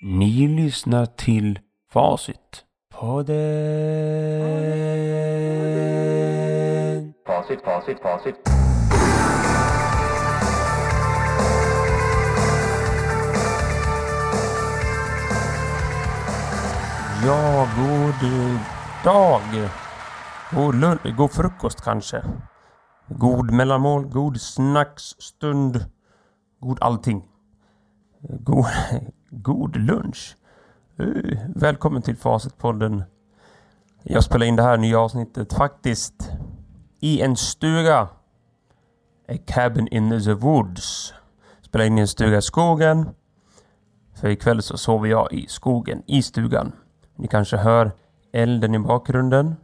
Ni lyssnar till Facit. Podden. Facit, facit, facit. Ja, god dag. God, lun- god frukost kanske. God mellanmål, god snacksstund. God allting. God, god lunch. Uh, Välkommen till Facitpodden. Jag spelar in det här nya avsnittet faktiskt i en stuga. A cabin in the woods. Spelar in i en stuga i skogen. För ikväll så sover jag i skogen, i stugan. Ni kanske hör elden i bakgrunden.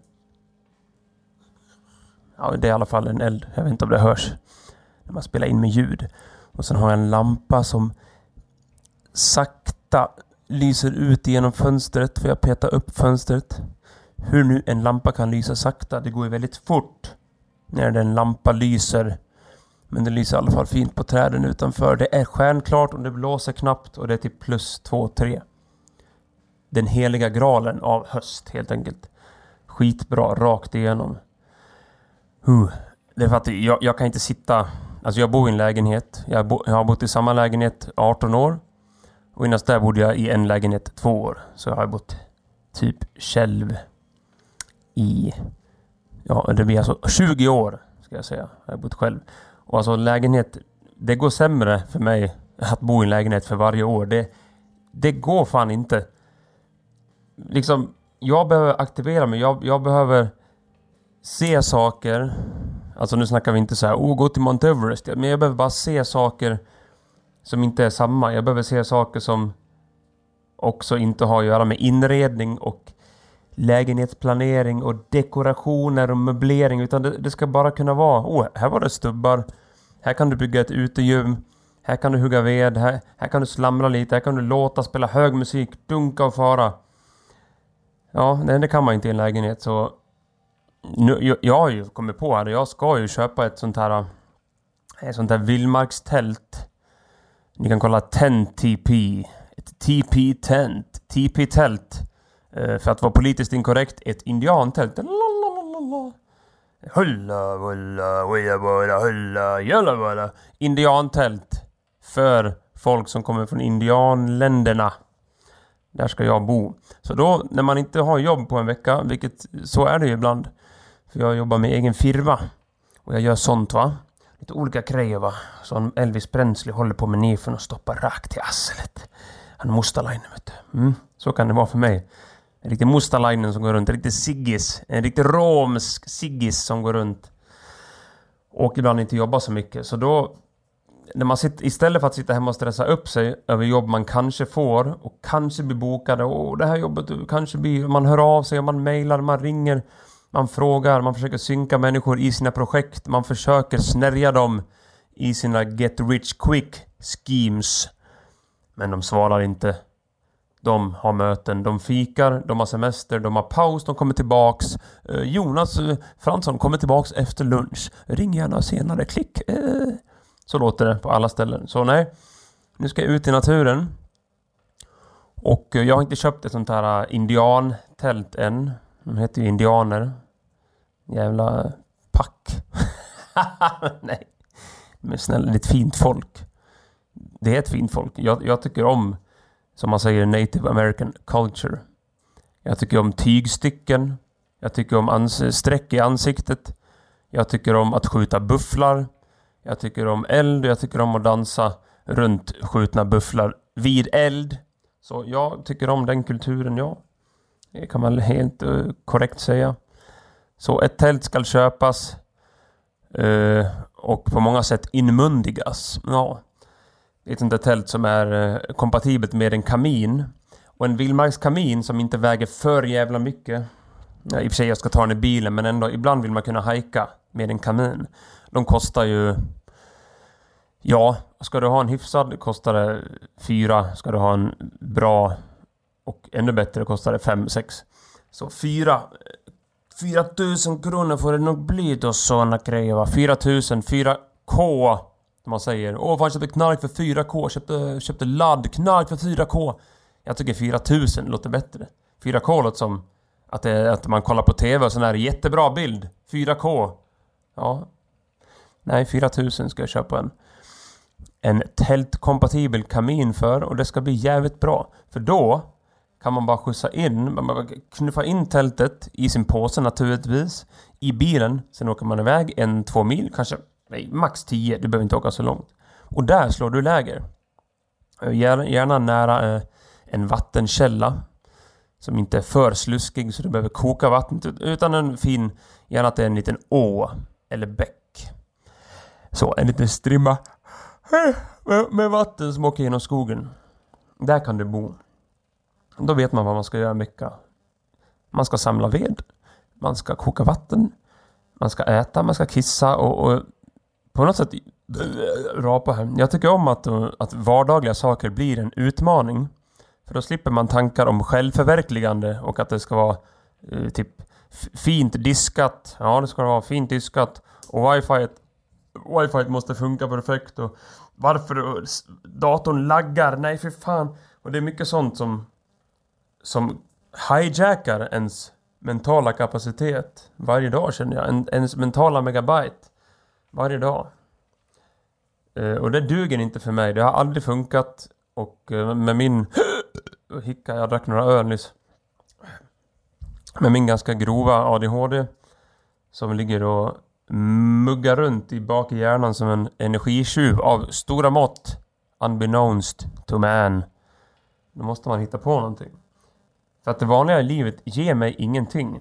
Ja, det är i alla fall en eld. Jag vet inte om det hörs. När man spelar in med ljud. Och sen har jag en lampa som sakta lyser ut genom fönstret. För jag petar upp fönstret. Hur nu en lampa kan lysa sakta. Det går ju väldigt fort. När en lampa lyser. Men det lyser i alla fall fint på träden utanför. Det är stjärnklart och det blåser knappt. Och det är till plus 2-3 den heliga graalen av höst helt enkelt. Skitbra, rakt igenom. Huh. Det är för att jag, jag kan inte sitta... Alltså jag bor i en lägenhet. Jag, bo, jag har bott i samma lägenhet 18 år. Och innan där bodde jag i en lägenhet två år. Så jag har bott typ själv i... Ja, det blir alltså 20 år ska jag säga. Jag har bott själv. Och alltså lägenhet... Det går sämre för mig att bo i en lägenhet för varje år. Det, det går fan inte liksom, jag behöver aktivera mig. Jag, jag behöver se saker. Alltså nu snackar vi inte så här, oh, gå till Mount Everest. Men jag behöver bara se saker som inte är samma. Jag behöver se saker som också inte har att göra med inredning och lägenhetsplanering och dekorationer och möblering. Utan det, det ska bara kunna vara, oh, här var det stubbar. Här kan du bygga ett utegym. Här kan du hugga ved. Här, här kan du slamra lite. Här kan du låta, spela hög musik, dunka och fara. Ja, nej, det kan man inte i en lägenhet så... Nu, jag, jag har ju kommit på här, jag ska ju köpa ett sånt här... Eh, ett sånt här vildmarkstält. Ni kan kolla Tent TP. Ett TP-tent. TP-tält. Eh, för att vara politiskt inkorrekt, ett indiantält. Hulla, hulla, hulla, hulla, hulla, hulla. Indiantält. För folk som kommer från indianländerna. Där ska jag bo. Så då när man inte har jobb på en vecka, vilket så är det ju ibland. För jag jobbar med egen firma. Och jag gör sånt va. Lite olika grejer va. Som Elvis Presley håller på med nifen och stoppar rakt i arslet. Han är Mustalainen vet du. Mm, så kan det vara för mig. En riktig Mustalainen som går runt. En riktig Siggis. En riktig romsk Siggis som går runt. Och ibland inte jobbar så mycket. Så då när man sitter, istället för att sitta hemma och stressa upp sig över jobb man kanske får och kanske blir bokade och det här jobbet kanske blir... Man hör av sig, man mejlar, man ringer, man frågar, man försöker synka människor i sina projekt, man försöker snärja dem i sina get rich quick schemes. Men de svarar inte. De har möten, de fikar, de har semester, de har paus, de kommer tillbaks. Eh, Jonas eh, Fransson kommer tillbaks efter lunch. Ring gärna senare, klick. Eh. Så låter det på alla ställen. Så nej, nu ska jag ut i naturen. Och jag har inte köpt ett sånt här indiantält än. De heter ju indianer. Jävla pack. nej. Men snälla, det är ett fint folk. Det är ett fint folk. Jag, jag tycker om, som man säger, native american culture. Jag tycker om tygstycken. Jag tycker om ans- streck i ansiktet. Jag tycker om att skjuta bufflar. Jag tycker om eld och jag tycker om att dansa runt skjutna bufflar vid eld. Så jag tycker om den kulturen, ja. Det kan man helt uh, korrekt säga. Så ett tält ska köpas. eh, och på många sätt inmundigas. Ja. Ett sånt där tält som är eh, kompatibelt med en kamin. Och en vildmarkskamin som inte väger för jävla mycket. Ja, I och för sig jag ska ta den i bilen men ändå ibland vill man kunna hajka med en kamin. De kostar ju... Ja, ska du ha en hyfsad kostar det fyra. Ska du ha en bra och ännu bättre kostar det fem, sex. Så fyra... 4000 kronor får det nog bli då såna grejer va. 4000, 4K. Man säger åh fan jag köpte knark för 4K, köpte, köpte ladd, knark för 4K. Jag tycker 4000 låter bättre. 4K låter som att, det, att man kollar på TV och sån här jättebra bild. 4K. Ja. Nej, 4000 ska jag köpa en. En tältkompatibel kamin för och det ska bli jävligt bra. För då kan man bara skjutsa in, man bara knuffa in tältet i sin påse naturligtvis. I bilen, sen åker man iväg en, två mil, kanske nej, max 10, du behöver inte åka så långt. Och där slår du läger. Eh, gärna nära eh, en vattenkälla. Som inte är för sluskig så du behöver koka vattnet utan en fin, gärna att det är en liten å eller bäck. Så, en liten strimma med, med vatten som åker genom skogen. Där kan du bo. Då vet man vad man ska göra mycket. Man ska samla ved. Man ska koka vatten. Man ska äta, man ska kissa och, och på något sätt rapa här. Jag tycker om att, att vardagliga saker blir en utmaning. För då slipper man tankar om självförverkligande och att det ska vara eh, typ fint diskat. Ja, det ska vara fint diskat. Och wifi, wifi måste funka perfekt. Och varför datorn laggar. Nej, för fan. Och det är mycket sånt som som hijackar ens mentala kapacitet varje dag känner jag. En, ens mentala megabyte varje dag. Eh, och det duger inte för mig. Det har aldrig funkat. Och eh, med min hicka, jag drack några öl nyss. Med min ganska grova ADHD som ligger och muggar runt i bak i hjärnan som en energitjuv av stora mått. Unbeknownst to man. Då måste man hitta på någonting. För att det vanliga livet ger mig ingenting.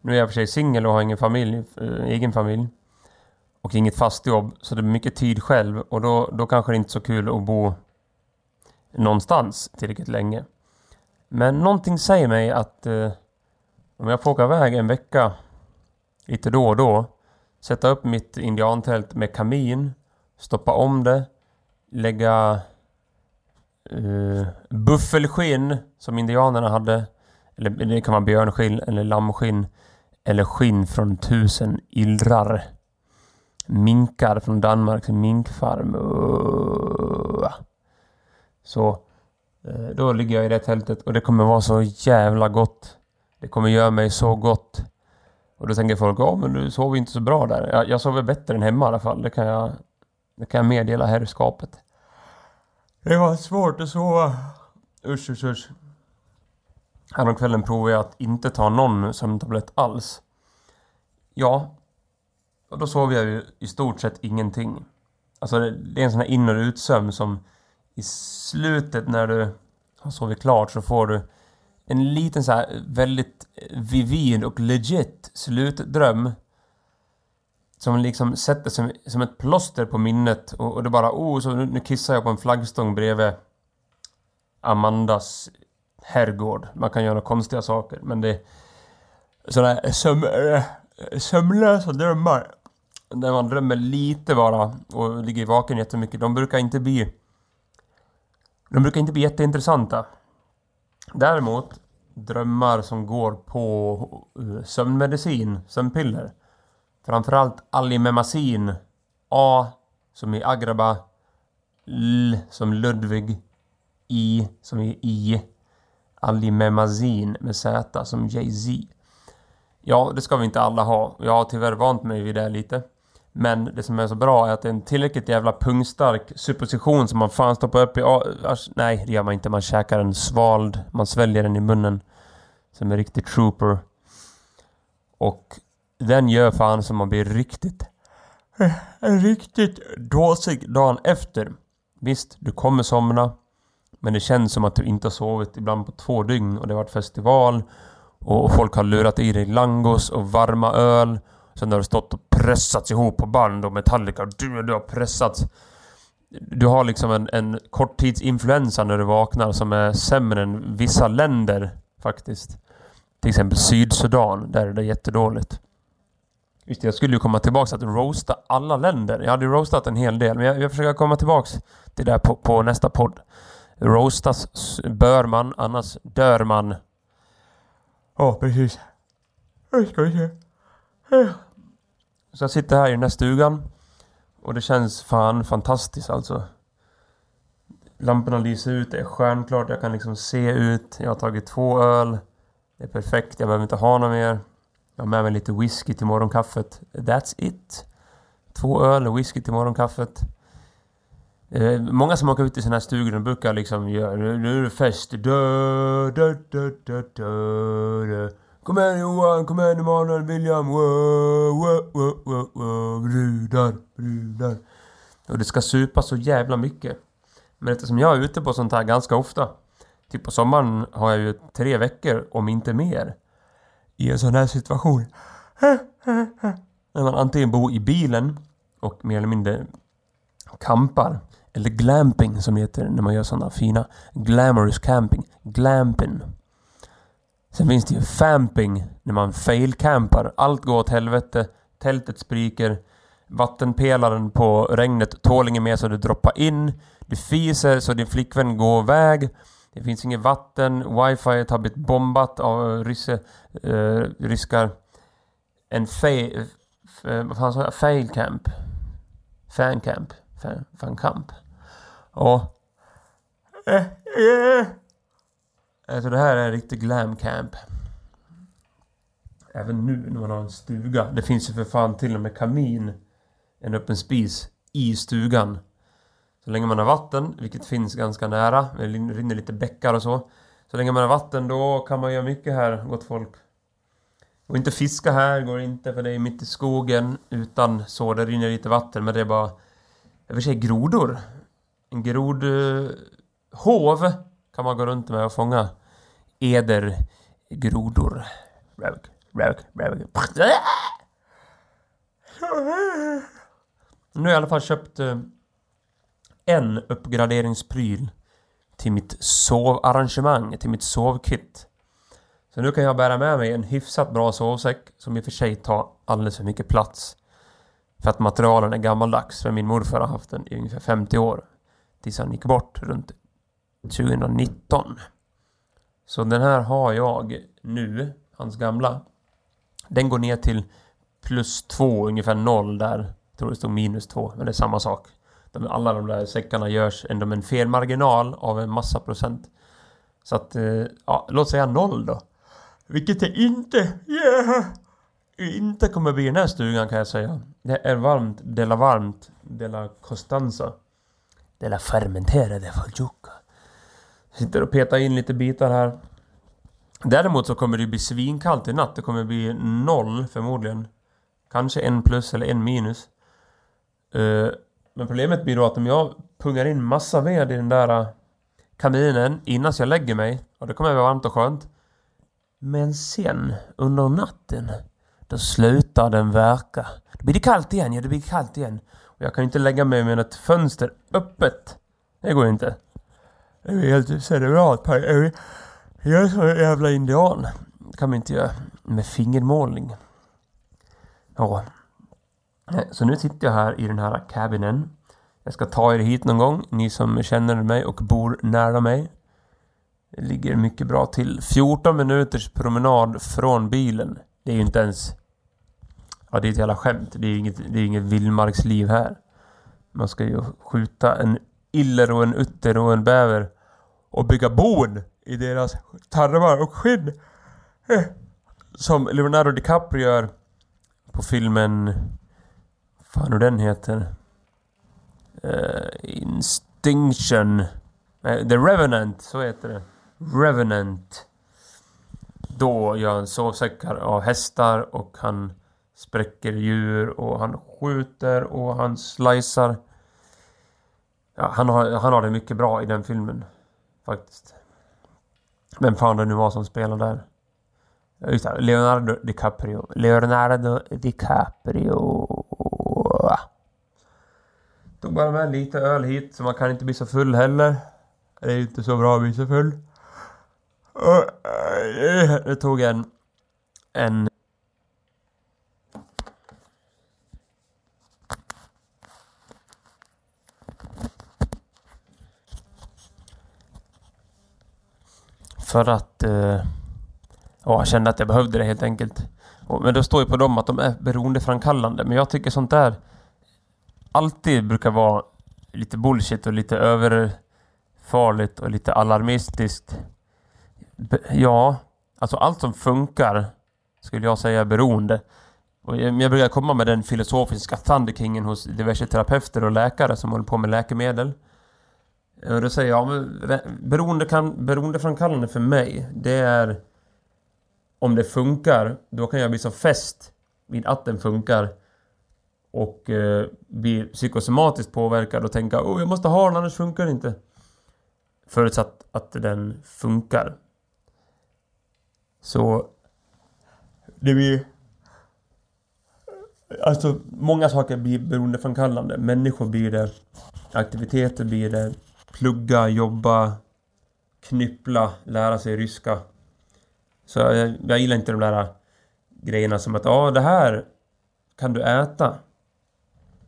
Nu är jag för sig singel och har ingen familj, äh, egen familj. Och inget fast jobb, så det blir mycket tid själv och då, då kanske det inte är så kul att bo någonstans tillräckligt länge. Men någonting säger mig att eh, om jag får åka iväg en vecka lite då och då, sätta upp mitt indiantält med kamin, stoppa om det, lägga uh, buffelskinn som indianerna hade. Eller det kan vara björnskinn eller lammskinn. Eller skinn från tusen illrar. Minkar från Danmarks minkfarm. Uh. Så uh, då ligger jag i det tältet och det kommer vara så jävla gott. Det kommer göra mig så gott. Och då tänker folk, ja men du sover inte så bra där. Jag, jag sover bättre än hemma i alla fall. Det kan jag, det kan jag meddela herrskapet. Det var svårt att sova. Usch, usch, usch. Häromkvällen provade jag att inte ta någon sömntablett alls. Ja, och då sov jag ju i stort sett ingenting. Alltså det är en sån här in och utsömn som i slutet när du har sovit klart så får du en liten så här väldigt vivid och legit slutdröm som liksom sätter sig som ett plåster på minnet och, och det bara oh, så nu, nu kissar jag på en flaggstång bredvid Amandas herrgård. Man kan göra konstiga saker men det... Sådana söm, eh, äh, sömnlösa drömmar. Där man drömmer lite bara och ligger vaken jättemycket. De brukar inte bli... De brukar inte bli jätteintressanta. Däremot drömmar som går på eh, sömnmedicin, sömnpiller. Framförallt Alimemazin. A som i Agraba. L som Ludvig. I som i I. Alimemazin med Z som Jay-Z. Ja, det ska vi inte alla ha. Jag har tyvärr vant mig vid det lite. Men det som är så bra är att det är en tillräckligt jävla pungstark supposition som man fan stoppar upp i... Nej, det gör man inte. Man käkar den svald. Man sväljer den i munnen. Som en riktig trooper. Och den gör fan som man blir riktigt... Riktigt dåsig dagen efter. Visst, du kommer somna. Men det känns som att du inte har sovit ibland på två dygn och det har varit festival. Och folk har lurat i dig langos och varma öl. Sen har du stått och pressats ihop på band och Metallica. Du, du har pressats. Du har liksom en, en korttidsinfluensa när du vaknar som är sämre än vissa länder faktiskt. Till exempel Sydsudan, där är det jättedåligt. Just det, jag skulle ju komma tillbaks att roasta alla länder. Jag hade ju roastat en hel del, men jag, jag försöker komma tillbaks till det där på, på nästa podd. Roastas bör man, annars dör man. Ja, oh, precis. Nu ska vi se. Så jag sitter här i den här stugan. Och det känns fan fantastiskt alltså. Lamporna lyser ut, det är stjärnklart, jag kan liksom se ut. Jag har tagit två öl. Det är perfekt, jag behöver inte ha något mer. Jag har med mig lite whisky till morgonkaffet. That's it. Två öl och whisky till morgonkaffet. Eh, många som åker ut i sina här stugor, de brukar liksom göra... Nu är det fest. Dö, dö, dö, dö, dö, dö. Kom igen Johan, kom igen Emanuel, William. Wow, wow, wow, wow, wow. Brudar, brudar. Och det ska supa så jävla mycket. Men eftersom jag är ute på sånt här ganska ofta. Typ på sommaren har jag ju tre veckor, om inte mer. I en sån här situation. När man antingen bor i bilen och mer eller mindre kampar. Eller glamping som det heter när man gör såna fina glamorous camping. Glamping. Sen finns det ju famping när man fail-campar. Allt går åt helvete. Tältet spriker. Vattenpelaren på regnet tål inget mer så det droppar in. Du fiser så din flickvän går iväg. Det finns inget vatten. Wifi har blivit bombat av rysse, uh, ryskar. En fail... Eh, vad fan? Fail camp. Fan camp. Fan, fan camp. Och... Uh, alltså det här är en riktig glam camp. Även nu när man har en stuga. Det finns ju för fan till och med kamin. En öppen spis i stugan. Så länge man har vatten, vilket finns ganska nära, det rinner lite bäckar och så. Så länge man har vatten då kan man göra mycket här, gott folk. Och inte fiska här går inte för det är mitt i skogen utan så, det rinner lite vatten men det är bara... Jag vill säga grodor. En grodhov eh, uh, kan man gå runt med och fånga edergrodor. Rög, rög, rög. Nu har jag i alla fall köpt eh, en uppgraderingspryl till mitt sovarrangemang, till mitt sovkit. Så nu kan jag bära med mig en hyfsat bra sovsäck som i och för sig tar alldeles för mycket plats. För att materialen är gammaldags, för min morfar har haft den i ungefär 50 år. Tills han gick bort runt 2019. Så den här har jag nu, hans gamla. Den går ner till plus två, ungefär noll där. Jag tror det stod minus två, men det är samma sak. Alla de där säckarna görs ändå med en felmarginal av en massa procent. Så att, eh, ja, låt säga noll då. Vilket det inte, yeah, inte kommer bli i den här stugan kan jag säga. Det är varmt, dela varmt, dela Costanza. Dela fermenterade fajuka. Sitter och petar in lite bitar här. Däremot så kommer det bli svinkallt i natt. Det kommer bli noll förmodligen. Kanske en plus eller en minus. Uh, men problemet blir då att om jag pungar in massa ved i den där äh, kaminen innan jag lägger mig, och det kommer att vara varmt och skönt. Men sen, under natten, då slutar den verka. Då blir det kallt igen, ja det blir kallt igen. Och jag kan inte lägga mig med ett fönster öppet. Det går inte. Det är helt cerebrat. Jag är så jävla indian. Det kan man inte göra med fingermålning. Ja. Eh, så nu sitter jag här i den här cabinen. Jag ska ta er hit någon gång, ni som känner mig och bor nära mig. Det ligger mycket bra till. 14 minuters promenad från bilen. Det är ju inte ens... Ja, det är ett jävla skämt. Det är inget, det är inget vildmarksliv här. Man ska ju skjuta en iller och en utter och en bäver och bygga bon i deras tarmar och skinn. Eh, som Leonardo DiCaprio gör på filmen fan hur den heter. Uh, Instinction. Nej, The Revenant, så heter det. Revenant. Då gör han sovsäckar av hästar och han spräcker djur och han skjuter och han slicear. Ja, han har, han har det mycket bra i den filmen. Faktiskt. Vem fan det nu var som spelade där. Just det, Leonardo DiCaprio. Leonardo DiCaprio. Tog bara med lite öl hit, så man kan inte bli så full heller. Det är ju inte så bra att bli så full. Det tog en... En... För att... Eh, ja, jag kände att jag behövde det helt enkelt. Men då står ju på dem att de är beroendeframkallande. Men jag tycker sånt där alltid brukar vara lite bullshit och lite över farligt och lite alarmistiskt. Ja, alltså allt som funkar skulle jag säga är beroende. Och jag brukar komma med den filosofiska thunderkingen hos diverse terapeuter och läkare som håller på med läkemedel. Och då säger jag, beroende kan, beroendeframkallande för mig, det är om det funkar, då kan jag bli så fäst vid att den funkar och eh, bli psykosomatiskt påverkad och tänka oh, jag måste ha den annars funkar det inte. Förutsatt att den funkar. Så det blir... Alltså många saker blir beroendeframkallande. Människor blir det. Aktiviteter blir det. Plugga, jobba, knyppla, lära sig ryska. Så jag, jag gillar inte de där grejerna som att ja, det här kan du äta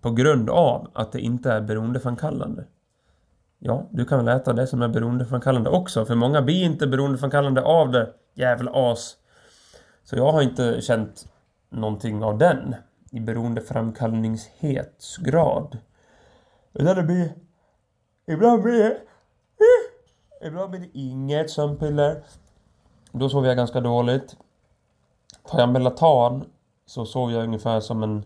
på grund av att det inte är beroendeframkallande. Ja, du kan väl äta det som är beroendeframkallande också, för många blir inte beroendeframkallande av det, jävla as. Så jag har inte känt någonting av den i beroendeframkallningshetsgrad. Utan det blir... Ibland blir det... Ibland blir det inget sömnpiller. Då sover jag ganska dåligt. Tar jag Melatan så sover jag ungefär som en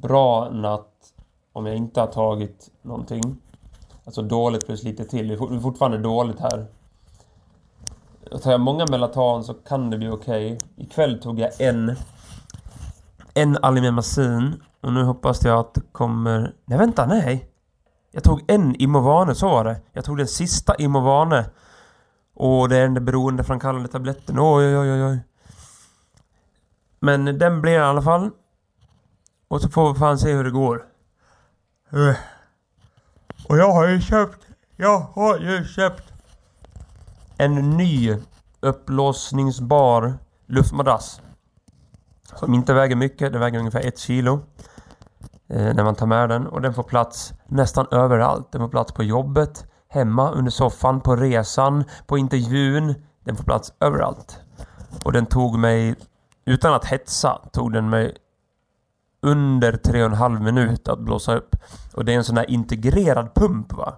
bra natt om jag inte har tagit någonting. Alltså dåligt plus lite till. Det är fortfarande dåligt här. Tar jag många Melatan så kan det bli okej. Okay. Ikväll tog jag en. En Alimemazin. Och nu hoppas jag att det kommer... Nej vänta, nej! Jag tog en Imovane, så var det. Jag tog den sista Imovane. Och det är den där beroendeframkallande tabletten. Oj, oj, oj, oj. Men den blir i alla fall. Och så får vi fan se hur det går. Eh. Och jag har ju köpt... Jag har ju köpt... En ny uppblåsningsbar luftmadrass. Som inte väger mycket. Den väger ungefär ett kilo. Eh, när man tar med den. Och den får plats nästan överallt. Den får plats på jobbet. Hemma, under soffan, på resan, på intervjun. Den får plats överallt. Och den tog mig, utan att hetsa, tog den mig under 3,5 minut att blåsa upp. Och det är en sån här integrerad pump va.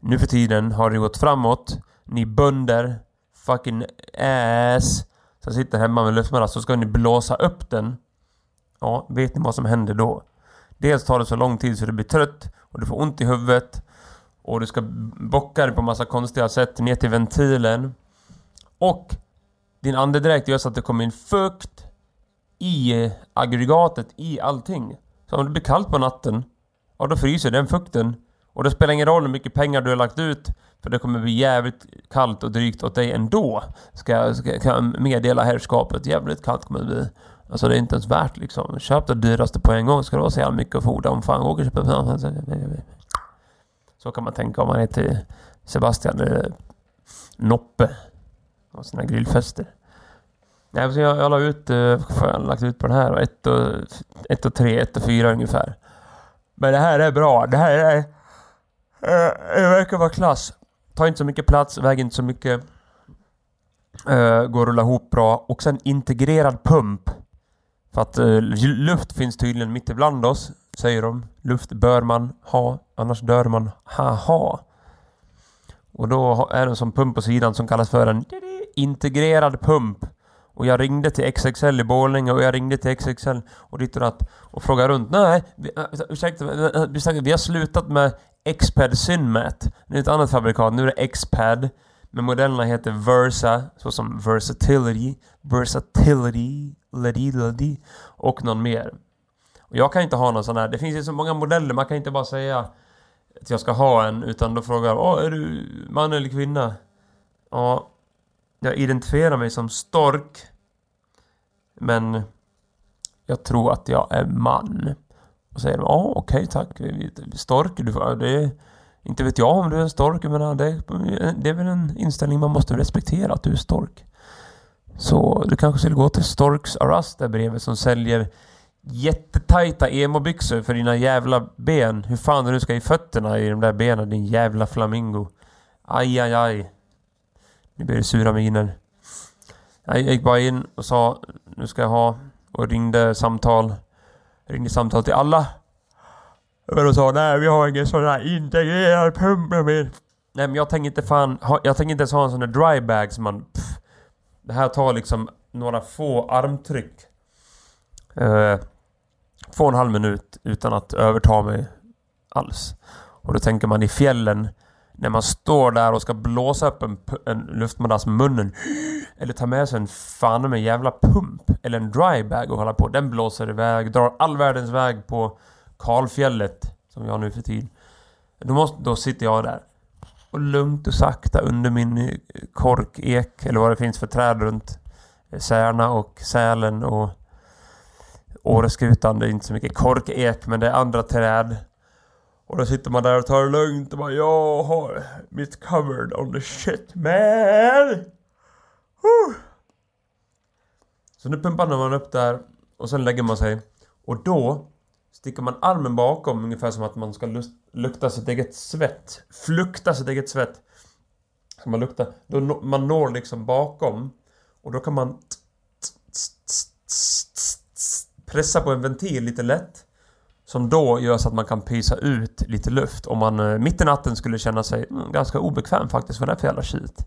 Nu för tiden har det gått framåt. Ni bönder, fucking ass, som sitter hemma med luftmadrass så ska ni blåsa upp den. Ja, vet ni vad som händer då? Dels tar det så lång tid så du blir trött och du får ont i huvudet. Och du ska bocka det på massa konstiga sätt ner till ventilen. Och din andedräkt gör så att det kommer in fukt i aggregatet, i allting. Så om det blir kallt på natten, ja då fryser den fukten. Och det spelar ingen roll hur mycket pengar du har lagt ut, för det kommer bli jävligt kallt och drygt åt dig ändå. Ska jag, ska, meddela herrskapet. Jävligt kallt kommer det bli. Alltså det är inte ens värt liksom. Köp det dyraste på en gång ska det vara så jävla mycket att fordra om fan åker köpa... Så kan man tänka om man heter Sebastian eller Noppe. Och sina grillfester. Nej, så jag, jag la ut, eh, jag har lagt ut på den här. 1 och, ett och 3, 1 och 4 ungefär. Men det här är bra. Det här är... Eh, det verkar vara klass. Tar inte så mycket plats, väger inte så mycket. Uh, går att rulla ihop bra. Och sen integrerad pump. För att uh, luft finns tydligen mitt ibland oss, säger de. Luft bör man ha, annars dör man. Haha. Och då är det en sån pump på sidan som kallas för en integrerad pump. Och jag ringde till XXL i Borlänge och jag ringde till XXL och ditt och datt och frågade runt. Nej, vi, äh, ursäkta, vi har slutat med Xpad Synmat. Det är ett annat fabrikat. Nu är det Xpad. Men modellerna heter Versa, såsom Versatility, Versatility, Lady, och någon mer. Och jag kan inte ha någon sån här. Det finns ju så många modeller, man kan inte bara säga att jag ska ha en, utan då frågar jag är du man eller kvinna? Ja, jag identifierar mig som stork. Men jag tror att jag är man. Och säger de, ja okej okay, tack. Stork, du, det, inte vet jag om du är en stork, men det, det är väl en inställning man måste respektera, att du är stork. Så du kanske skulle gå till Storks Arrest där bredvid som säljer jättetajta emo-byxor för dina jävla ben. Hur fan du nu ska i fötterna i de där benen, din jävla flamingo. Aj, aj, aj. Nu blir det sura miner. Jag gick bara in och sa nu ska jag ha och ringde samtal. ringde samtal till alla. Men de sa nej vi har ingen sån här integrerad pump mer. Nej men jag tänker inte fan, jag tänker inte ens ha en sån där dry bag som man... Pff, det här tar liksom några få armtryck. Eh, två och en halv minut utan att överta mig alls. Och då tänker man i fjällen när man står där och ska blåsa upp en, en luftmadrass med munnen eller ta med sig en fan med jävla pump eller en drybag och hålla på. Den blåser iväg, drar all världens väg på kalfjället som jag har nu för tid. Då, måste, då sitter jag där och lugnt och sakta under min eh, korkek eller vad det finns för träd runt eh, Särna och Sälen och Åreskutan. Det är inte så mycket korkek men det är andra träd. Och då sitter man där och tar det lugnt och bara Jag har mitt covered on the shit man! Så nu pumpar man upp där och sen lägger man sig. Och då sticker man armen bakom ungefär som att man ska lukta sitt eget svett. Flukta sitt eget svett. Så man luktar. Då man når liksom bakom. Och då kan man pressa på en ventil lite lätt. Som då gör så att man kan pysa ut lite luft. Om man eh, mitt i natten skulle känna sig mm, ganska obekväm faktiskt. Vad det är för jävla skit.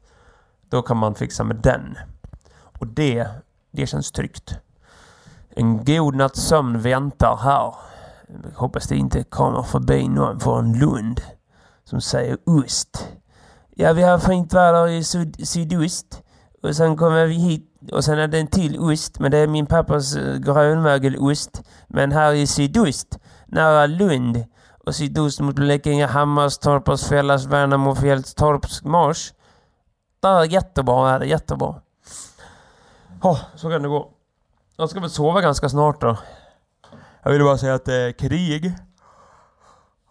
Då kan man fixa med den. Och det, det känns tryggt. En god natts sömn väntar här. Jag hoppas det inte kommer förbi någon från Lund som säger ost. Ja, vi har fint väder i syd sydost. Och sen kommer vi hit och sen är det en till ost, men det är min pappas eh, grönmögelost. Men här i sydost, nära Lund och sydost mot Blekinge, Hammarstorp, Fällas, Värnamo, Fjällstorps, Mars. Där är jättebra, är det jättebra. Oh, så kan det gå. Jag ska väl sova ganska snart då. Jag vill bara säga att det är krig.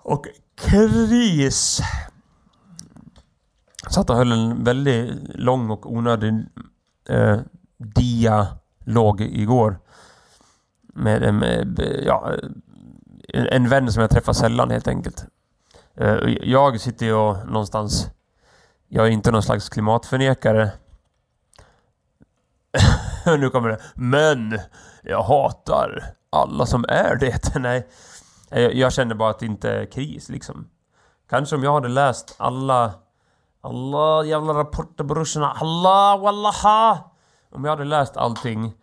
Och kris. Jag satt och höll en väldigt lång och onödig eh, dialog igår. Med, eh, med ja, en, vän som jag träffar sällan helt enkelt. Eh, jag sitter ju någonstans... Jag är inte någon slags klimatförnekare. nu kommer det. Men jag hatar alla som är det. Nej, jag känner bara att det inte är kris liksom. Kanske om jag hade läst alla alla jävla rapporter brorsorna. Allah wallaha! Om jag hade läst allting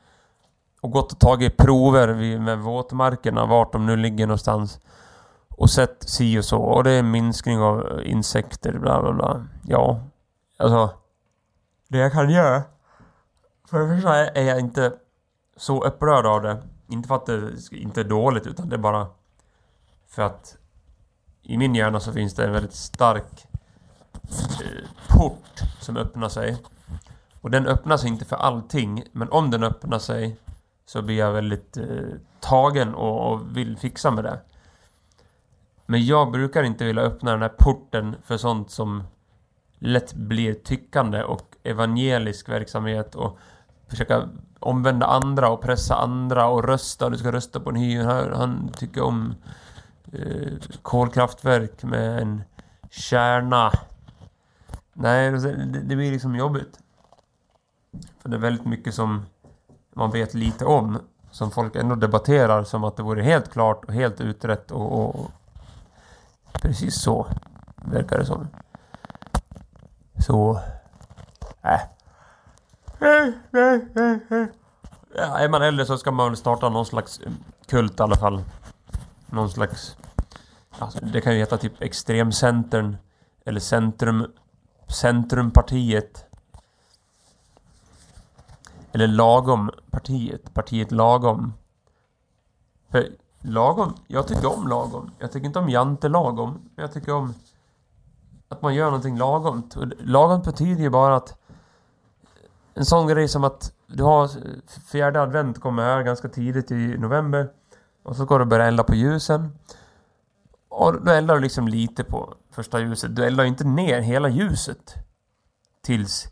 och gått och tagit prover med våtmarkerna, vart de nu ligger någonstans. Och sett si och så. Och det är en minskning av eh, insekter, bla bla bla. Ja. Alltså. Det jag kan göra. För det första är jag inte så upprörd av det. Inte för att det inte är dåligt utan det är bara för att i min hjärna så finns det en väldigt stark eh, port som öppnar sig. Och den öppnar sig inte för allting, men om den öppnar sig så blir jag väldigt eh, tagen och, och, vill fixa med det. Men jag brukar inte vilja öppna den här porten för sånt som lätt blir tyckande och evangelisk verksamhet och försöka omvända andra och pressa andra och rösta. Du ska rösta på en hy. Han tycker om eh, kolkraftverk med en kärna. Nej, det, det blir liksom jobbigt. För det är väldigt mycket som man vet lite om. Som folk ändå debatterar som att det vore helt klart och helt utrett och, och precis så verkar det som. Så... Äh. Ja, är man äldre så ska man väl starta någon slags eh, kult i alla fall. Någon slags... Alltså, det kan ju heta typ Extremcentern. Eller Centrum... Centrumpartiet. Eller lagom-partiet, partiet Lagom. För lagom, jag tycker om lagom. Jag tycker inte om jantelagom. Men jag tycker om att man gör någonting lagom. Lagom betyder ju bara att en sån grej som att du har fjärde advent kommer här ganska tidigt i november. Och så ska du börja elda på ljusen. Och då eldar du liksom lite på första ljuset. Du eldar inte ner hela ljuset. Tills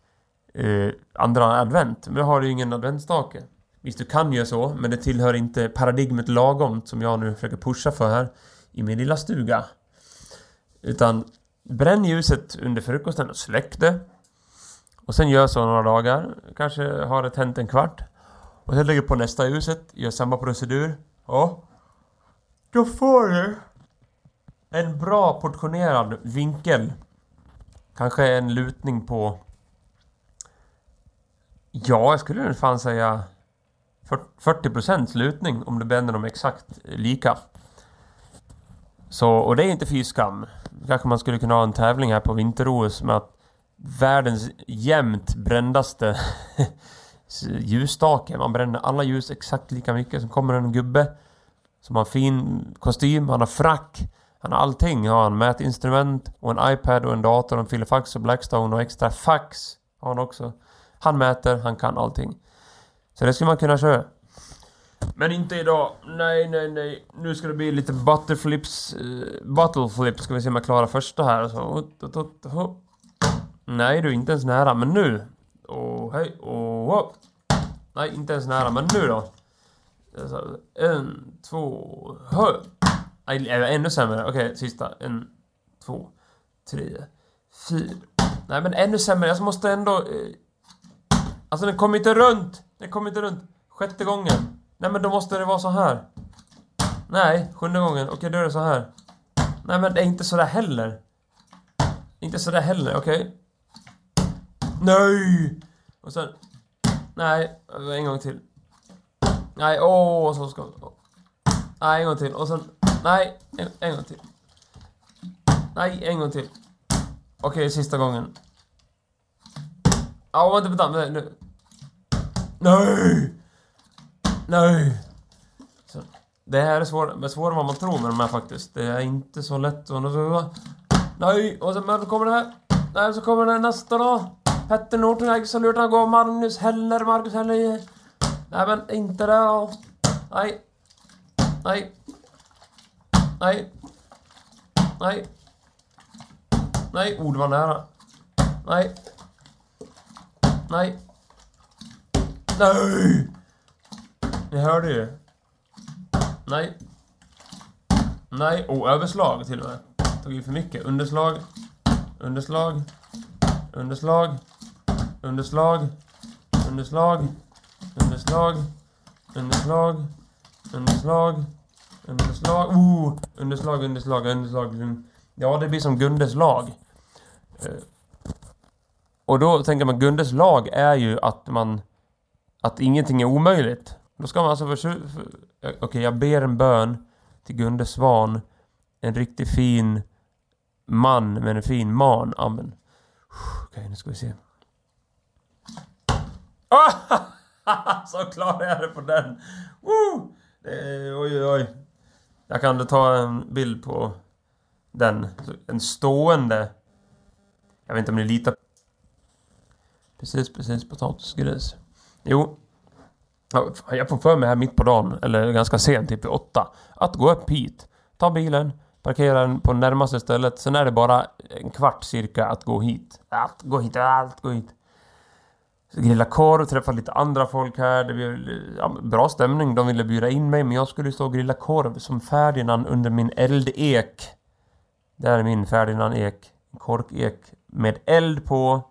eh, andra advent. Men då har du ju ingen adventsstake. Visst, du kan göra så, men det tillhör inte paradigmet lagom som jag nu försöker pusha för här i min lilla stuga. Utan bränn ljuset under frukosten och släck det. Och sen gör så några dagar. Kanske har det tänt en kvart. Och sen lägger på nästa ljuset, gör samma procedur. Ja. Då får du en bra portionerad vinkel Kanske en lutning på... Ja, jag skulle nog fan säga 40% lutning om du bänder dem exakt lika. Så, och det är inte fy skam. Kanske man skulle kunna ha en tävling här på vinter-OS med att världens jämnt brändaste ljusstake. Man bränner alla ljus exakt lika mycket. Sen kommer en gubbe som har fin kostym, han har frack, han har allting. Har han mätinstrument och en iPad och en dator och en filofax och Blackstone och extra fax har han också. Han mäter, han kan allting. Så det skulle man kunna köra. Men inte idag. Nej, nej, nej. Nu ska det bli lite butterflips. Uh, buttleflips. Ska vi se om jag klarar första här. Så. Nej, du är inte ens nära. Men nu. Åh, oh, hej. Oh, oh. Nej, inte ens nära. Men nu då. En, två, hö. Nej, ännu sämre. Okej, okay, sista. En, två, tre, fyra. Nej, men ännu sämre. Jag måste ändå... Eh... Alltså, den kommer inte runt. Den kommer inte runt. Sjätte gången. Nej, men då måste det vara så här. Nej, sjunde gången. Okej, okay, då är det så här. Nej, men det är inte sådär heller. Inte sådär heller, okej. Okay. Nej! Och sen... Nej, en gång till. Nej, åh, så ska... Nej, en gång till. Och sen... Nej, en, en gång till. Nej, en gång till. Okej, okay, sista gången. Ja, vänta, vänta, vänta, nu. Nej! Nej! Så, det här är svårare, svårare än vad man tror med de här faktiskt. Det är inte så lätt. Och så, nej! Och sen men, kommer det här. Nej, så kommer det nästa då. Petter Northug, Eggsolutan går. Magnus Heller, Marcus Heller. Nej, men inte det då. Nej. Nej. Nej. Nej. Nej, ord var nära. Nej. Nej. Nej! Ni hörde ju. Nej. Nej, och överslag till och med. Tog i för mycket. Underslag. Underslag. Underslag. Underslag. Underslag. Underslag. Underslag. Underslag. Underslag. Oh! Underslag, underslag, underslag. Ja, det blir som Gundes lag. Eh, och då tänker man, Gundes lag är ju att man... Att ingenting är omöjligt. Då ska man alltså försöka... För, Okej, okay, jag ber en bön till Gunde Svan. En riktigt fin man med en fin man. Amen. Okej, okay, nu ska vi se. Så klarade jag det på den! Woo! Det, oj, oj, oj. Jag kan ta en bild på den. En stående... Jag vet inte om ni litar... Precis, precis. Potatisgris. Jo. Jag får för mig här mitt på dagen, eller ganska sent, typ vid åtta, att gå upp hit. Ta bilen, parkera den på närmaste stället. Sen är det bara en kvart cirka att gå hit. Att gå hit, allt gå hit grilla korv, träffa lite andra folk här. Det blev ja, bra stämning. De ville bjuda in mig, men jag skulle stå och grilla korv som Ferdinand under min eldek. Där är min Ferdinand ek. Korkek med eld på.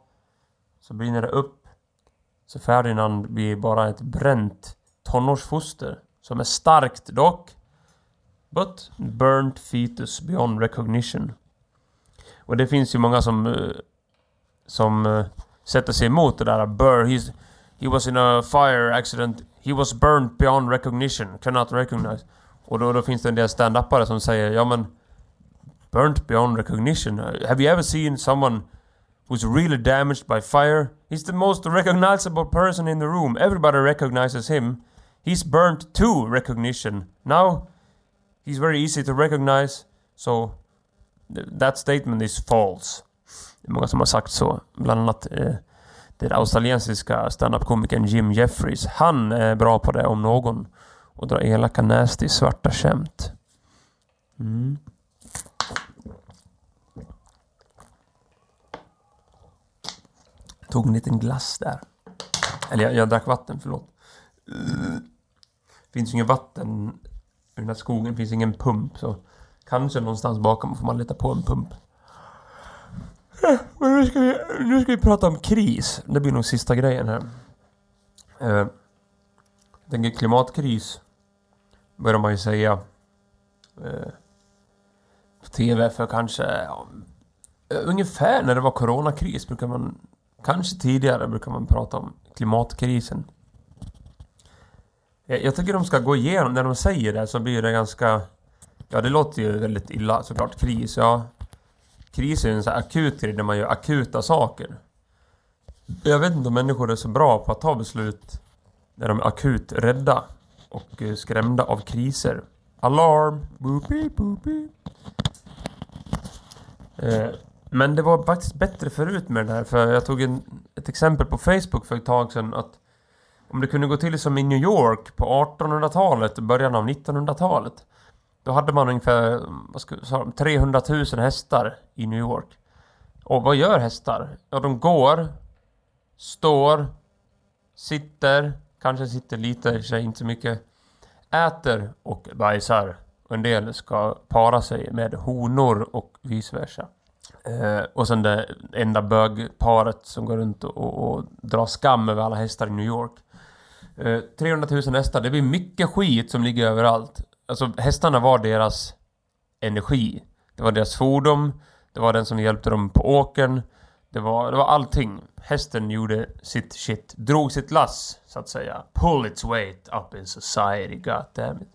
Så brinner det upp. Så Ferdinand blir bara ett bränt tonårsfoster. Som är starkt dock. But burnt fetus beyond recognition. Och det finns ju många som... Eh, som eh, sätter sig emot det där. Burr, he's, he was in a fire accident. He was burnt beyond recognition. Cannot recognize. Och då, då finns det en del stand-upare som säger ja men... Burnt beyond recognition. Have you ever seen someone who's really damaged by fire? He's the most recognizable person in the room. Everybody recognizes him. He's burnt to recognition. Now, he's very easy to recognize. So, that statement is false. Det är många som har sagt så. Bland annat eh, den australiensiska standup-komikern Jim Jeffries. Han är bra på det om någon. Och dra elaka nasty svarta skämt. Mm. Tog en liten glass där. Eller jag, jag drack vatten, förlåt. Finns ju inget vatten i den här skogen. Finns ingen pump. Så kanske någonstans bakom får man leta på en pump. Eh, men nu ska, vi, nu ska vi prata om kris. Det blir nog sista grejen här. Eh, jag tänker klimatkris. Börjar man ju säga. Eh, på TV för kanske ja, Ungefär när det var coronakris brukar man... Kanske tidigare brukar man prata om klimatkrisen. Jag jag tycker de ska gå igenom, när de säger det så blir det ganska... Ja, det låter ju väldigt illa såklart. Kris, ja. Kris är ju en sån här akut grej där man gör akuta saker. Jag vet inte om människor är så bra på att ta beslut när de är akut rädda och eh, skrämda av kriser. Alarm! Boopie boopie! Eh, men det var faktiskt bättre förut med det här för jag tog en, ett exempel på Facebook för ett tag sedan att om det kunde gå till som i New York på 1800-talet och början av 1900-talet då hade man ungefär vad ska, 300 000 hästar i New York. Och vad gör hästar? Ja, de går, står, sitter, kanske sitter lite, i och för sig inte så mycket, äter och bajsar. Och en del ska para sig med honor och vice versa. Eh, och sen det enda bögparet som går runt och, och, drar skam över alla hästar i New York. Eh, 300 000 hästar, det blir mycket skit som ligger överallt. Alltså hästarna var deras energi. Det var deras fordon, det var den som hjälpte dem på åkern. Det var, det var allting. Hästen gjorde sitt shit, drog sitt lass, så att säga. Pull its weight up in society, goddammit.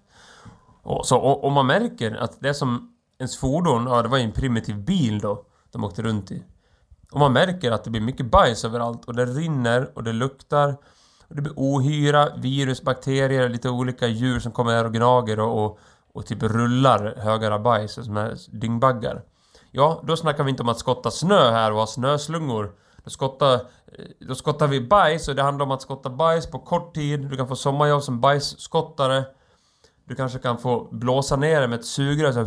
Och, så, och, och man märker att det som ens fordon, ja det var ju en primitiv bil då, de åkte runt i. Och man märker att det blir mycket bajs överallt och det rinner och det luktar. Och det blir ohyra, virus, bakterier, lite olika djur som kommer här och gnager och, och, och typ rullar högar av bajs som är dyngbaggar. Ja, då snackar vi inte om att skotta snö här och ha snöslungor. Då skottar, eh, då skottar vi bajs och det handlar om att skotta bajs på kort tid. Du kan få sommarjobb som bajsskottare. Du kanske kan få blåsa ner det med ett sugrör så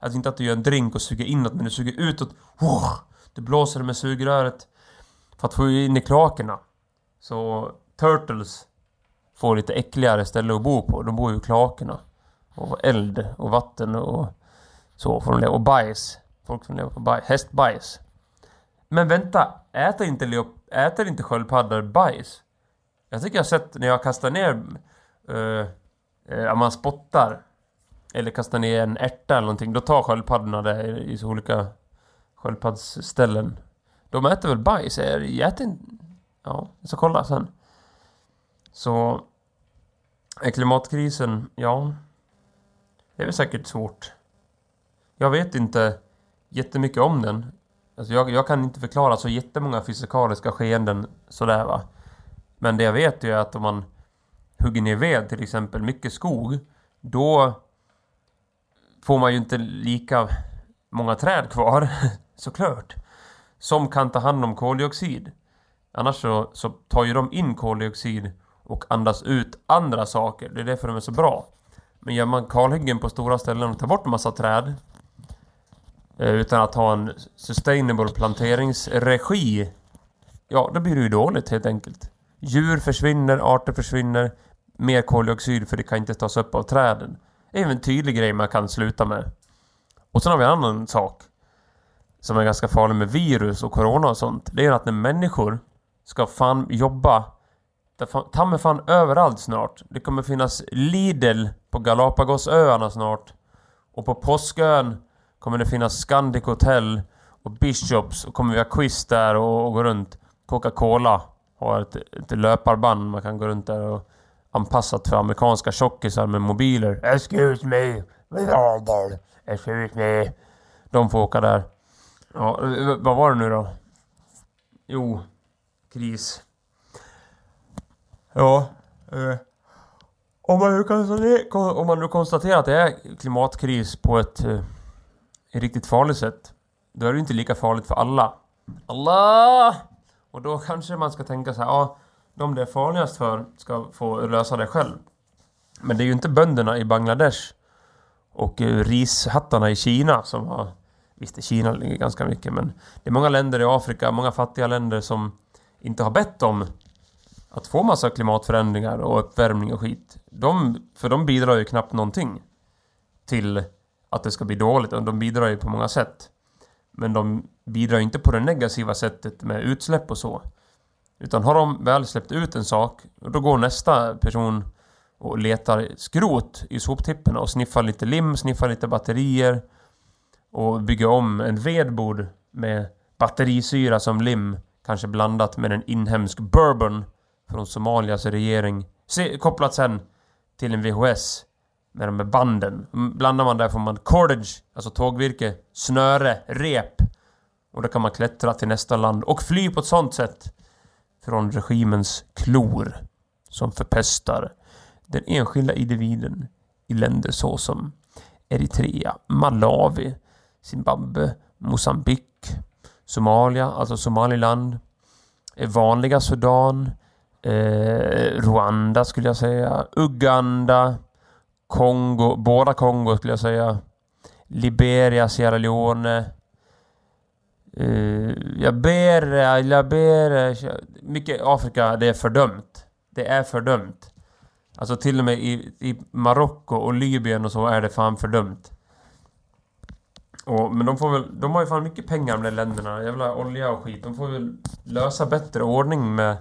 Alltså inte att du gör en drink och suger inåt men du suger utåt. Du blåser det med sugröret. För att få in i kloakerna. Så Turtles får lite äckligare ställe att bo på. De bor ju i kloakerna. Och eld och vatten och så får de leva. Och bajs. Folk som lever på bajs. Hästbajs. Men vänta, äter inte, leop- äter inte sköldpaddor bajs? Jag tycker jag har sett när jag kastar ner... Uh, Eh, om man spottar. Eller kastar ner en ärta eller någonting. Då tar sköldpaddorna det i så olika sköldpaddsställen. De äter väl bajs? Jag äter inte... Ja, jag ska kolla sen. Så... Är klimatkrisen, ja... Det är väl säkert svårt. Jag vet inte jättemycket om den. Alltså jag, jag kan inte förklara så jättemånga fysikaliska skeenden sådär va. Men det jag vet är att om man hugger ner ved till exempel, mycket skog, då får man ju inte lika många träd kvar, såklart. Som kan ta hand om koldioxid. Annars så, så tar ju de in koldioxid och andas ut andra saker. Det är därför de är så bra. Men gör man kalhyggen på stora ställen och tar bort en massa träd eh, utan att ha en sustainable planteringsregi ja, då blir det ju dåligt helt enkelt. Djur försvinner, arter försvinner, mer koldioxid för det kan inte tas upp av träden. Det är en tydlig grej man kan sluta med. Och sen har vi en annan sak som är ganska farlig med virus och corona och sånt. Det är att när människor ska fan jobba ta mig fan överallt snart. Det kommer finnas Lidl på Galapagosöarna snart. Och på Påskön kommer det finnas Scandic Hotel och Bishops och kommer vi ha quiz där och, och gå runt. Coca-Cola har ett, ett löparband man kan gå runt där och anpassat för amerikanska tjockisar med mobiler. Excuse me! Excuse me! De får åka där. Ja, eh, vad var det nu då? Jo, kris. Ja. Eh, om, man nu konstaterar, om man nu konstaterar att det är klimatkris på ett eh, riktigt farligt sätt. Då är det inte lika farligt för alla. Allah! Och då kanske man ska tänka så här, ja, de det är farligast för ska få lösa det själv. Men det är ju inte bönderna i Bangladesh och eh, rishattarna i Kina som har... Visst, i Kina ligger ganska mycket men det är många länder i Afrika, många fattiga länder som inte har bett om att få massa klimatförändringar och uppvärmning och skit. De, för de bidrar ju knappt någonting till att det ska bli dåligt. De bidrar ju på många sätt. Men de bidrar inte på det negativa sättet med utsläpp och så. Utan har de väl släppt ut en sak, då går nästa person och letar skrot i soptippen och sniffar lite lim, sniffar lite batterier och bygger om en vedbord med batterisyra som lim, kanske blandat med en inhemsk bourbon från Somalias regering. Se, kopplat sen till en VHS med de här banden. Mm, blandar man där får man cordage, alltså tågvirke, snöre, rep. Och då kan man klättra till nästa land och fly på ett sånt sätt från regimens klor som förpestar den enskilda individen i länder såsom Eritrea, Malawi, Zimbabwe, Mosambik, Somalia, alltså Somaliland, eh, vanliga Sudan, eh, Rwanda skulle jag säga, Uganda, Kongo, båda Kongo skulle jag säga, Liberia, Sierra Leone, eh, Uh, jag ber, jag ber... Mycket Afrika, det är fördömt. Det är fördömt. Alltså till och med i, i Marocko och Libyen och så är det fan fördömt. Och, men de får väl... De har ju fan mycket pengar de där länderna. Jävla olja och skit. De får väl lösa bättre ordning med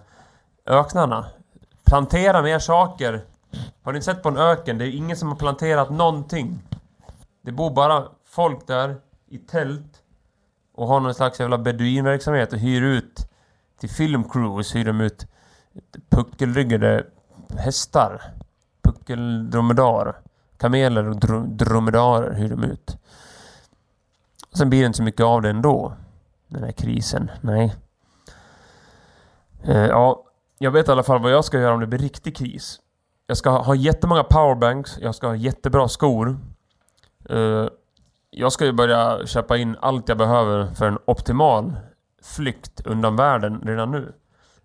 öknarna. Plantera mer saker. Har ni sett på en öken? Det är ingen som har planterat någonting. Det bor bara folk där i tält och har någon slags jävla beduinverksamhet och hyr ut till filmcrews hyr de ut puckelryggade hästar. Puckeldromedar. Kameler och dro dromedarer hyr de ut. Sen blir det inte så mycket av det ändå. Den här krisen. Nej. Eh, ja, jag vet i alla fall vad jag ska göra om det blir riktig kris. Jag ska ha jättemånga powerbanks. Jag ska ha jättebra skor. Eh, jag ska ju börja köpa in allt jag behöver för en optimal flykt undan världen redan nu.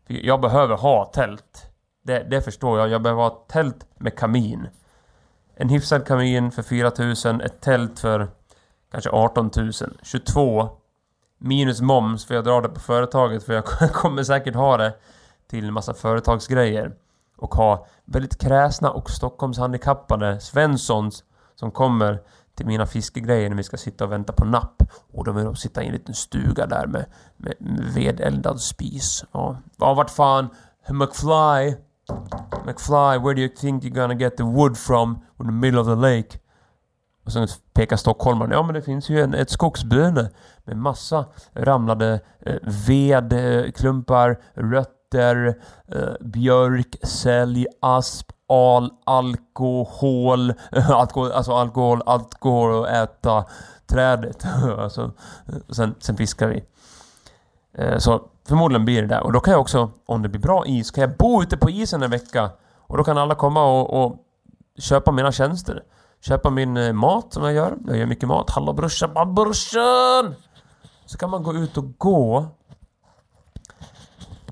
Jag behöver ha tält. Det, det förstår jag. Jag behöver ha tält med kamin. En hyfsad kamin för 4000, ett tält för kanske 18 000. 22 minus moms för jag drar det på företaget för jag kommer säkert ha det till en massa företagsgrejer. Och ha väldigt kräsna och Stockholmshandikappade Svenssons som kommer till mina fiskegrejer när vi ska sitta och vänta på napp. Och då vill de sitta i en liten stuga där med, med, med vedeldad spis. Ja, ja vart fan McFly McFly, where do you think you're gonna get the wood from in the middle of the lake? Och sen pekar stockholmaren. Ja men det finns ju en, ett skogsböne med massa ramlade eh, vedklumpar, rötter, eh, björk, sälj, asp, al, alkohol, alkohol, alltså alkohol, alkohol och äta trädet. alltså, sen, sen fiskar vi. Eh, så förmodligen blir det där. Och då kan jag också, om det blir bra is, kan jag bo ute på isen en vecka. Och då kan alla komma och, och köpa mina tjänster. Köpa min eh, mat som jag gör. Jag gör mycket mat. Hallå brorsan, brorsan! Så kan man gå ut och gå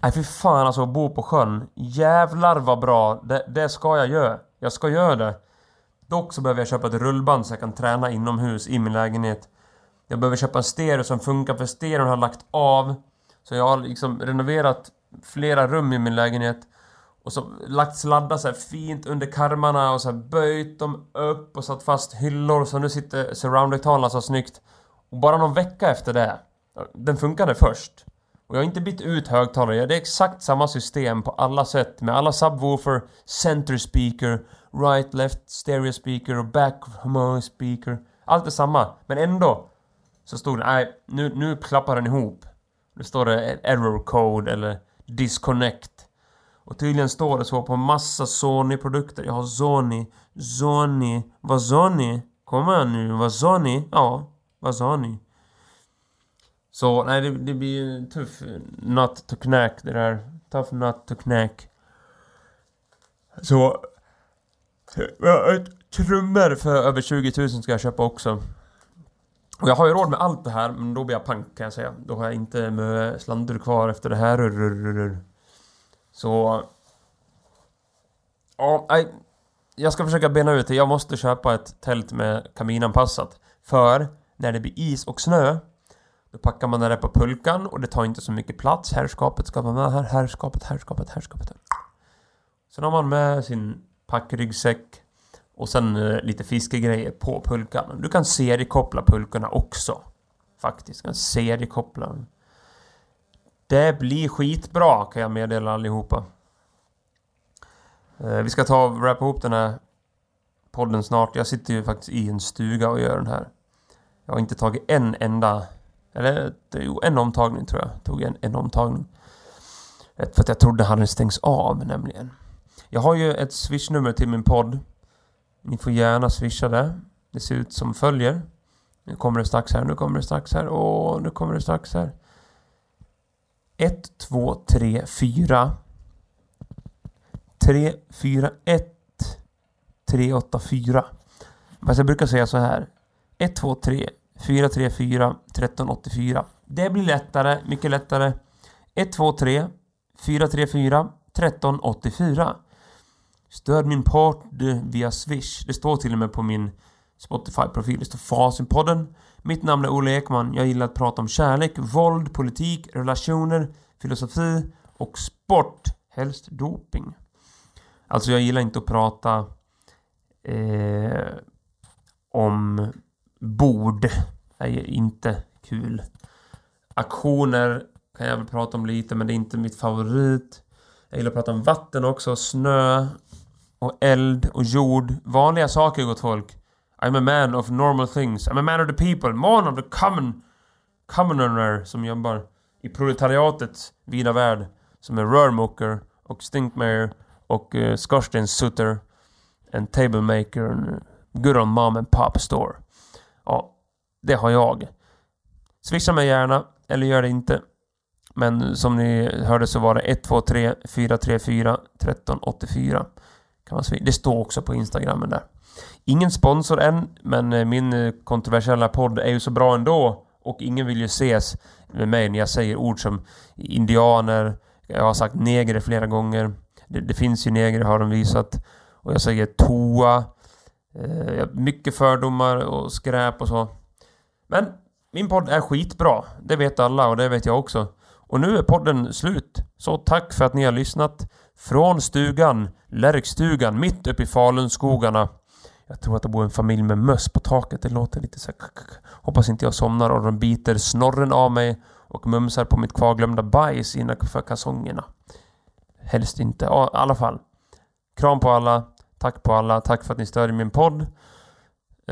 Nej fy fan alltså att bo på sjön. Jävlar vad bra. Det, det ska jag göra. Jag ska göra det. Dock så behöver jag köpa ett rullband så jag kan träna inomhus i min lägenhet. Jag behöver köpa en stereo som funkar för stereon har lagt av. Så jag har liksom renoverat flera rum i min lägenhet. Och så lagt sladdar så fint under karmarna och så böjt dem upp och satt fast hyllor så nu sitter surround-högtalarna så snyggt. Och bara någon vecka efter det. Den funkade först. Och jag har inte bytt ut högtalare, det är exakt samma system på alla sätt med alla subwoofer, center speaker, right, left, stereo speaker och back speaker. Allt är samma, men ändå så stod det nej, nu, nu klappar den ihop. Nu står det error code eller disconnect. Och tydligen står det så på massa Sony-produkter. Jag har Sony, Sony, vad Sony? Kommer jag nu, vad Sony? Ja, vad Sony? Så nej, det, det blir en tuff nut to knack det där. Tough nut to knack. Så... Eh, eh, trummor för över 20 000 ska jag köpa också. Och jag har ju råd med allt det här, men då blir jag pank kan jag säga. Då har jag inte med slandur kvar efter det här. Så... Ja, nej. Jag ska försöka bena ut det. Jag måste köpa ett tält med kaminanpassat. För när det blir is och snö då packar man det på pulkan och det tar inte så mycket plats. Herrskapet ska vara med här. Herrskapet, herrskapet, herrskapet. Sen har man med sin packryggsäck och sen eh, lite fiskegrejer på pulkan. Du kan seriekoppla pulkorna också. Faktiskt, du kan seriekoppla. Det blir skitbra kan jag meddela allihopa. Eh, vi ska ta och wrappa ihop den här podden snart. Jag sitter ju faktiskt i en stuga och gör den här. Jag har inte tagit en enda eller jo, en omtagning tror jag. Tog en, en omtagning. För att jag trodde han hade stängts av nämligen. Jag har ju ett swishnummer till min podd. Ni får gärna swisha det. Det ser ut som följer. Nu kommer det strax här, nu kommer det strax här. Åh, nu kommer det strax här. 1, 2, 3, 4 3, 4, 1 3, 8, 4 Fast jag brukar säga så här 1, 2, 3 434 1384 Det blir lättare, mycket lättare 1, 2, 3 4, 3, 4 13, 84 Stöd min podd via Swish. Det står till och med på min Spotify-profil. Det står Fasenpodden. Mitt namn är Olle Ekman. Jag gillar att prata om kärlek, våld, politik, relationer, filosofi och sport. Helst doping. Alltså jag gillar inte att prata eh, om bord. Det är inte kul. Aktioner kan jag väl prata om lite men det är inte mitt favorit. Jag gillar att prata om vatten också, snö och eld och jord. Vanliga saker gott folk. I'm a man of normal things. I'm a man of the people. Man of the common... Commoner som jobbar i proletariatets vida värld. Som är rörmokare och stinkmayer och eh, uh, skorstenssutter. En tablemaker. En good on mom and pop store. Det har jag. Swisha mig gärna, eller gör det inte. Men som ni hörde så var det 123 434 1384. Kan man det står också på Instagramen där. Ingen sponsor än, men eh, min eh, kontroversiella podd är ju så bra ändå. Och ingen vill ju ses med mig när jag säger ord som indianer. Jag har sagt negrer flera gånger. Det, det finns ju negrer har de visat. Och jag säger toa. Eh, mycket fördomar och skräp och så. Men min podd är skitbra. Det vet alla och det vet jag också. Och nu är podden slut. Så tack för att ni har lyssnat. Från stugan, Lärkstugan, mitt uppe i Falunskogarna. Jag tror att det bor en familj med möss på taket. Det låter lite så Hoppas inte jag somnar och de biter snorren av mig och mumsar på mitt kvarglömda bajs innanför kalsongerna. Helst inte. Ja, i alla fall. Kram på alla. Tack på alla. Tack för att ni stödjer min podd.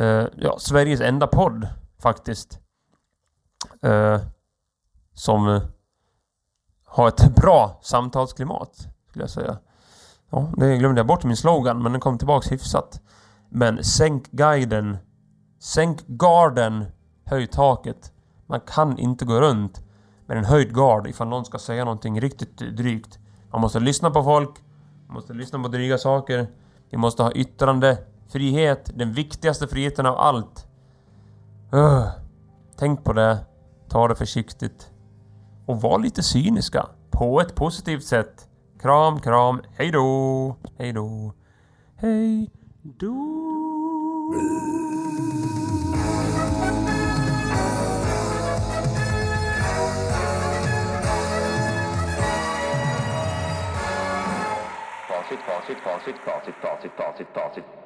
Uh, ja, Sveriges enda podd faktiskt. Eh, som eh, Har ett bra samtalsklimat, skulle jag säga. Ja, det glömde jag bort i min slogan, men den kom tillbaks hyfsat. Men sänk guiden. Sänk garden. Höj taket. Man kan inte gå runt med en höjd gard ifall någon ska säga någonting riktigt drygt. Man måste lyssna på folk. Man måste lyssna på dryga saker. Vi måste ha yttrandefrihet. Den viktigaste friheten av allt. Uh, tänk på det. Ta det försiktigt och var lite cyniska på ett positivt sätt. Kram, kram, hej då, hej då, hej då. Facit, facit, facit, facit, facit, facit, facit.